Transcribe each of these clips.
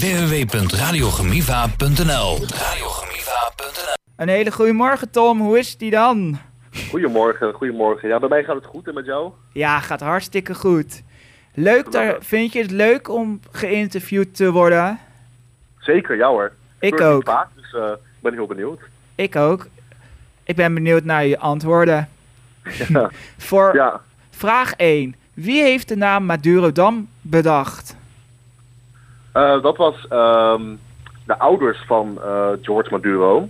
www.radiogemiva.nl Radiogemiva.nl Een hele goede morgen, Tom. Hoe is die dan? Goedemorgen, goedemorgen. Ja, bij mij gaat het goed en met jou? Ja, gaat hartstikke goed. Leuk, daar, vind je het leuk om geïnterviewd te worden? Zeker, jou hoor. Ik ook. Vaak, dus eh, ik ben heel benieuwd. Ik ook. Ik ben benieuwd naar je antwoorden. Ja. Voor ja. vraag 1. Wie heeft de naam Madurodam bedacht? Eh, dat was ehm, de ouders van eh, George Maduro.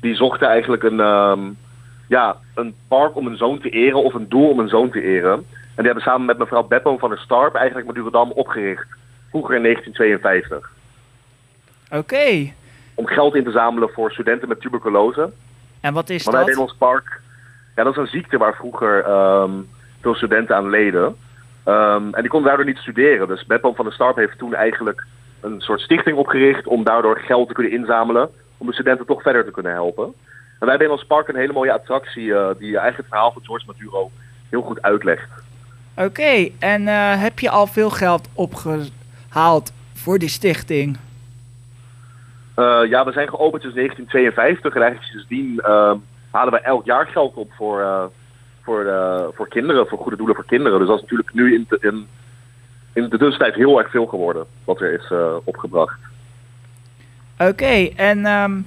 Die zochten eigenlijk een, ehm, ja, een park om een zoon te eren of een doel om een zoon te eren. En die hebben samen met mevrouw Beppo van der Starp eigenlijk Madurodam opgericht. Vroeger in 1952. Oké. Om geld in te zamelen voor studenten met tuberculose. En wat is wij dat? hebben in ons park. Ja, dat is een ziekte waar vroeger ehm, veel studenten aan leden. Ehm, en die konden daardoor niet studeren. Dus Beppo van der Starp heeft toen eigenlijk een soort stichting opgericht om daardoor geld te kunnen inzamelen. Om de studenten toch verder te kunnen helpen. En wij hebben in ons park een hele mooie attractie eh, die eigenlijk het verhaal van George Maduro heel goed uitlegt. Oké, en eh, heb je al veel geld opgehaald voor die stichting? Eh, ja, we zijn geopend sinds 1952 en eigenlijk sindsdien ehm, halen we elk jaar geld op voor, voor, eh, voor kinderen, voor goede doelen voor kinderen. Dus dat is natuurlijk nu in de, in, in de tussentijd heel erg veel geworden wat er is eh, opgebracht. Oké, en ehm,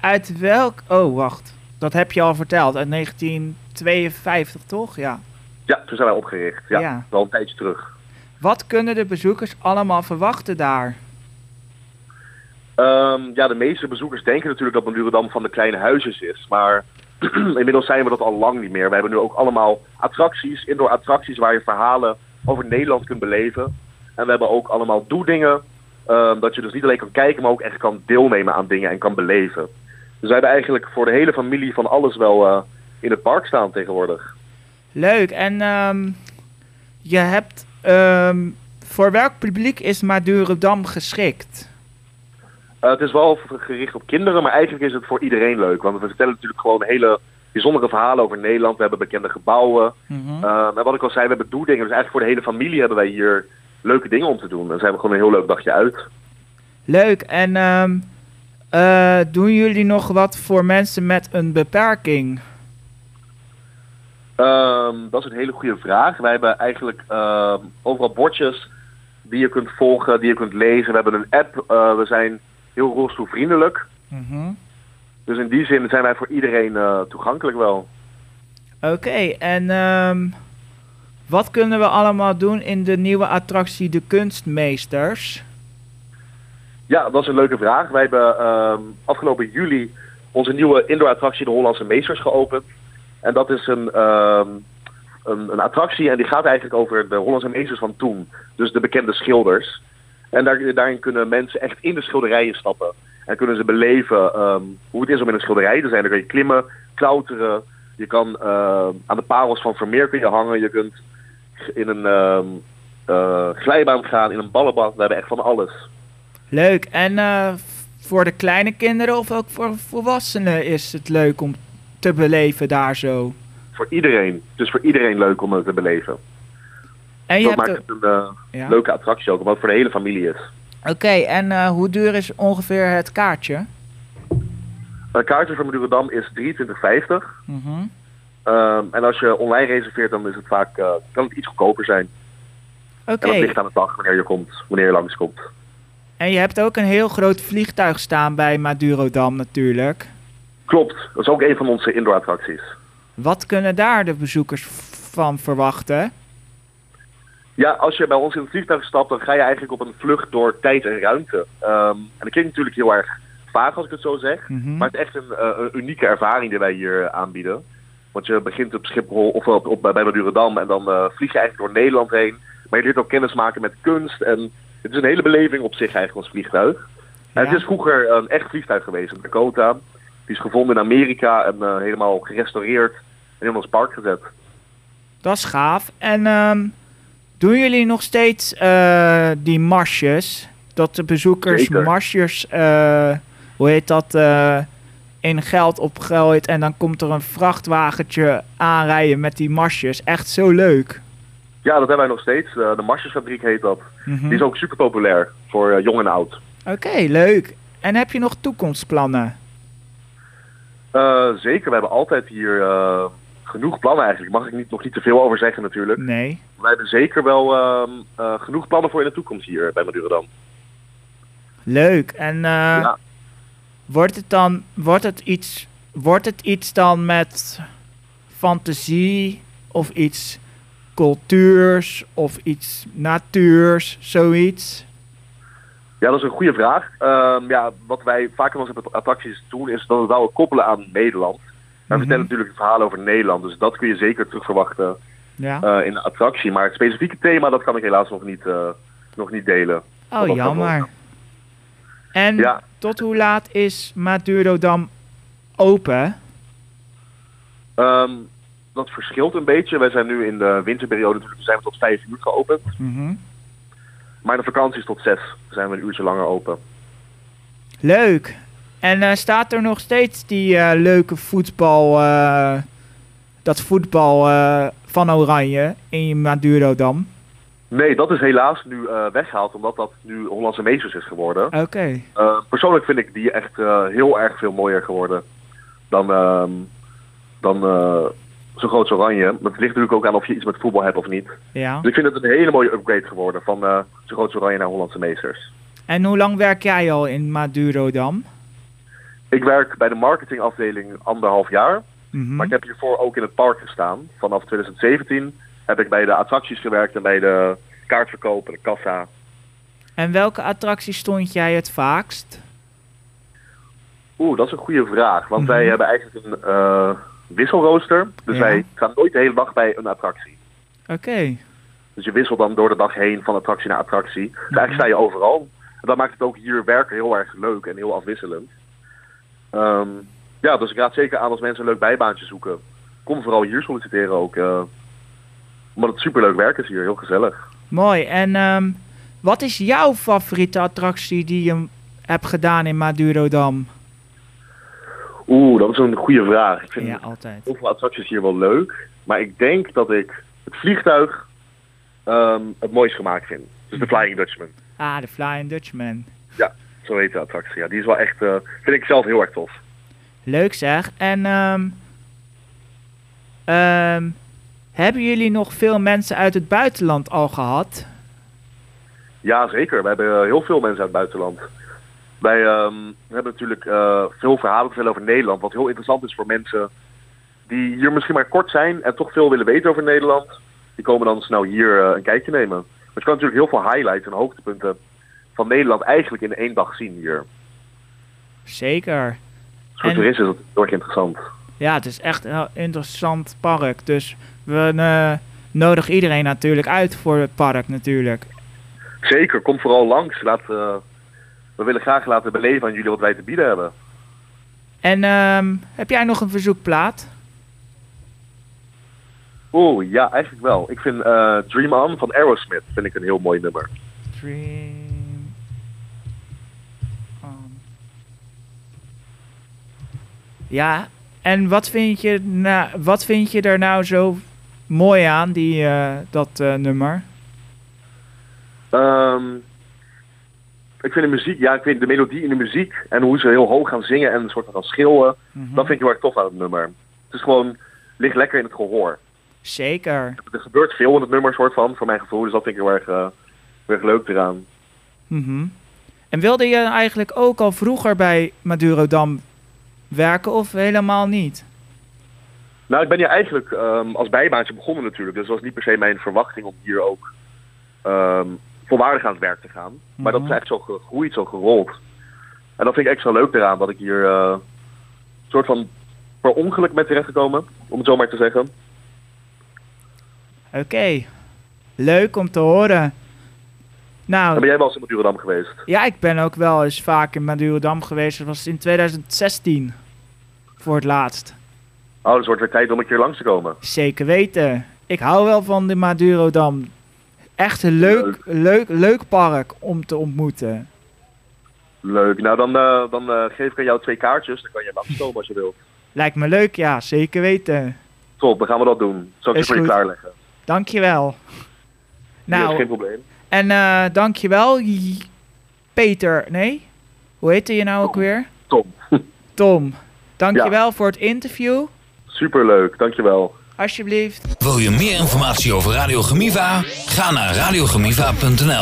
uit welk... Oh, wacht. Dat heb je al verteld. Uit 1952, toch? Ja. Ja, toen zijn wij opgericht. Ja, Ja. wel een tijdje terug. Wat kunnen de bezoekers allemaal verwachten daar? Ehm, ja, de meeste bezoekers denken natuurlijk dat Madurodam van de kleine huisjes is. Maar inmiddels zijn we dat al lang niet meer. We hebben nu ook allemaal attracties, indoor attracties waar je verhalen over Nederland kunt beleven. En we hebben ook allemaal doedingen. ehm, dat je dus niet alleen kan kijken, maar ook echt kan deelnemen aan dingen en kan beleven. Dus we hebben eigenlijk voor de hele familie van alles wel eh, in het park staan tegenwoordig. Leuk. En ehm, je hebt... ehm, voor welk publiek is Madurodam geschikt? Eh, het is wel gericht op kinderen, maar eigenlijk is het voor iedereen leuk. Want we vertellen natuurlijk gewoon hele bijzondere verhalen over Nederland. We hebben bekende gebouwen. Eh, en wat ik al zei, we hebben doedingen. Dus eigenlijk voor de hele familie hebben wij hier leuke dingen om te doen. En zijn we gewoon een heel leuk dagje uit. Leuk. En ehm, eh, doen jullie nog wat voor mensen met een beperking? Ehm, dat is een hele goede vraag. Wij hebben eigenlijk ehm, overal bordjes die je kunt volgen, die je kunt lezen. We hebben een app. eh, we zijn heel rolstoelvriendelijk. Mhm. Dus in die zin zijn wij voor iedereen eh, toegankelijk wel. Oké, en ehm, wat kunnen we allemaal doen in de nieuwe attractie De Kunstmeesters? Ja, dat is een leuke vraag. Wij hebben ehm, afgelopen juli onze nieuwe indoor attractie De Hollandse Meesters geopend. En dat is een, ehm, een, een attractie en die gaat eigenlijk over de Hollandse meesters van toen. Dus de bekende schilders. En daar, daarin kunnen mensen echt in de schilderijen stappen. En kunnen ze beleven ehm, hoe het is om in een schilderij te zijn. Dan kun je klimmen, klauteren. Je kan ehm, aan de parels van Vermeer kun je hangen. Je kunt in een ehm, eh, glijbaan gaan, in een ballenbad. We hebben echt van alles. Leuk, en eh, voor de kleine kinderen of ook voor volwassenen is het leuk om te beleven daar zo? voor iedereen. Het is voor iedereen leuk om het te beleven. En je dat maakt het een eh, Ja. leuke attractie ook, omdat het voor de hele familie is. Oké, en eh, hoe duur is ongeveer het kaartje? Een kaartje voor Madurodam is 23,50. Mhm. Ehm, en als je online reserveert, dan is het vaak, eh, kan het iets goedkoper zijn. Oké, En dat ligt aan de dag wanneer je komt, wanneer je langskomt. en je hebt ook een heel groot vliegtuig staan bij Madurodam natuurlijk. Klopt, dat is ook een van onze indoor attracties. Wat kunnen daar de bezoekers van verwachten? Ja, als je bij ons in het vliegtuig stapt, dan ga je eigenlijk op een vlucht door tijd en ruimte. Ehm, en dat klinkt natuurlijk heel erg vaag als ik het zo zeg. Mhm. Maar het is echt een, eh, een unieke ervaring die wij hier eh, aanbieden. Want je begint op Schiphol of op, op, bij Madurodam en dan eh, vlieg je eigenlijk door Nederland heen. Maar je leert ook kennis maken met kunst. En het is een hele beleving op zich eigenlijk als vliegtuig. En het is vroeger een echt vliegtuig geweest, een Dakota. Die is gevonden in Amerika en eh, helemaal gerestaureerd en in ons park gezet. Dat is gaaf. En ehm, doen jullie nog steeds eh, die marsjes? Dat de bezoekers Zeker. marsjes, eh, hoe heet dat, eh, in geld opgooit en dan komt er een vrachtwagentje aanrijden met die marsjes. Echt zo leuk. Ja, dat hebben wij nog steeds. De Marsjesfabriek heet dat. Mhm. Die is ook super populair voor jong en oud. Oké, leuk. En heb je nog toekomstplannen? Zeker, we hebben altijd hier genoeg plannen eigenlijk. Mag ik niet, nog niet te veel over zeggen natuurlijk. Nee. Wij hebben zeker wel ehm, eh, genoeg plannen voor in de toekomst hier bij Madurodam. Leuk. En eh, Ja. wordt het dan wordt het iets wordt het iets dan met fantasie of iets cultuurs of iets natuurs, zoiets? Ja, dat is een goede vraag. Ehm, ja, wat wij vaak in onze attracties doen, is dat we wel koppelen aan Nederland. We Mhm. vertellen natuurlijk het verhaal over Nederland, dus dat kun je zeker terug verwachten Ja. eh, in de attractie. Maar het specifieke thema, dat kan ik helaas nog niet, eh, nog niet delen. oh, jammer. En Ja. tot hoe laat is Madurodam open? Ehm, dat verschilt een beetje. Wij zijn nu in de winterperiode natuurlijk, zijn we tot vijf uur geopend. Mhm. Maar in de vakanties tot zes zijn we een uurtje langer open. Leuk. En eh, staat er nog steeds die eh, leuke voetbal, eh, dat voetbal van Oranje in Madurodam? Nee, dat is helaas nu eh, weggehaald, omdat dat nu Hollandse meesters is geworden. Oké. Persoonlijk vind ik die echt heel erg veel mooier geworden dan, ehm, dan zo groot Oranje. Maar het ligt natuurlijk ook aan of je iets met voetbal hebt of niet. Ja. Dus ik vind het een hele mooie upgrade geworden van zo groot Oranje naar Hollandse meesters. En hoe lang werk jij al in Madurodam? Ik werk bij de marketingafdeling anderhalf jaar. Mhm. Maar ik heb hiervoor ook in het park gestaan. Vanaf 2017 heb ik bij de attracties gewerkt en bij de kaartverkoop en de kassa. En welke attractie stond jij het vaakst? Oeh, dat is een goede vraag. Want Mhm. wij hebben eigenlijk een eh, wisselrooster. Dus Ja. wij gaan nooit de hele dag bij een attractie. Oké. Dus je wisselt dan door de dag heen van attractie naar attractie. Dus eigenlijk sta je overal. En dat maakt het ook hier werken heel erg leuk en heel afwisselend. Ehm, ja, dus ik raad zeker aan als mensen een leuk bijbaantje zoeken. Kom vooral hier solliciteren ook. eh, omdat het superleuk werk is hier, heel gezellig. Mooi. En ehm, wat is jouw favoriete attractie die je hebt gedaan in Madurodam? Oeh, dat is een goede vraag. Ik vind Ja, altijd. heel veel attracties hier wel leuk. Maar ik denk dat ik het vliegtuig ehm, het mooist gemaakt vind. Dus de Flying Dutchman. Ah, de Flying Dutchman. Zo heet de attractie. Ja, die is wel echt, eh, vind ik zelf heel erg tof. Leuk zeg. En ehm, ehm, hebben jullie nog veel mensen uit het buitenland al gehad? Ja, zeker. We hebben eh, heel veel mensen uit het buitenland. Wij ehm, hebben natuurlijk eh, veel verhalen te vertellen over Nederland. Wat heel interessant is voor mensen die hier misschien maar kort zijn en toch veel willen weten over Nederland. Die komen dan snel hier een kijkje nemen. Maar je kan natuurlijk heel veel highlights en hoogtepunten van Nederland eigenlijk in één dag zien hier. Zeker. Voor En- toeristen is dat heel erg interessant. Ja, het is echt een interessant park. Dus we eh, nodigen iedereen natuurlijk uit voor het park natuurlijk. Zeker, kom vooral langs. Laat, eh, we willen graag laten beleven aan jullie wat wij te bieden hebben. En ehm, heb jij nog een verzoekplaat? Oeh, ja, eigenlijk wel. Ik vind eh, Dream On van Aerosmith vind ik een heel mooi nummer. Dream Ja, en wat vind je, na, wat vind je er nou zo mooi aan, die, eh, dat eh, nummer? Ehm, ik vind de muziek, ja, ik vind de melodie in de muziek en hoe ze heel hoog gaan zingen en een soort van gaan schreeuwen, Mhm. dat vind ik heel erg tof aan het nummer. Het is gewoon, ligt lekker in het gehoor. Zeker. Er gebeurt veel in het nummer, soort van, voor mijn gevoel, dus dat vind ik heel erg, eh, heel erg leuk eraan. Mhm. En wilde je eigenlijk ook al vroeger bij Madurodam werken of helemaal niet? Nou, ik ben hier eigenlijk ehm, als bijbaantje begonnen natuurlijk, dus dat was niet per se mijn verwachting om hier ook ehm, volwaardig aan het werk te gaan. Maar dat is Mhm. echt zo gegroeid, zo gerold. En dat vind ik extra leuk eraan, dat ik hier een soort van per ongeluk ben terechtgekomen, om het zo maar te zeggen. Oké, leuk om te horen. Nou, ben jij wel eens in Madurodam geweest? ja, ik ben ook wel eens vaak in Madurodam geweest. Dat was in 2016 voor het laatst. Oh, dus wordt weer tijd om een keer langs te komen. Zeker weten. Ik hou wel van de Madurodam. Echt een leuk, leuk, leuk park om te ontmoeten. Leuk. Nou, dan, eh, dan eh, geef ik aan jou twee kaartjes. Dan kan je langskomen als je wilt. Lijkt me leuk, ja, zeker weten. Top, dan gaan we dat doen. Zal ik Is ze voor je klaarleggen? Dankjewel. Nou, Nou, geen probleem. En eh dankjewel, Peter, nee? Hoe heette je nou ook weer? Tom. Tom. Dankjewel voor het interview. Superleuk, dankjewel. Alsjeblieft. Wil je meer informatie over Radio Gemiva? Ga naar radiogemiva.nl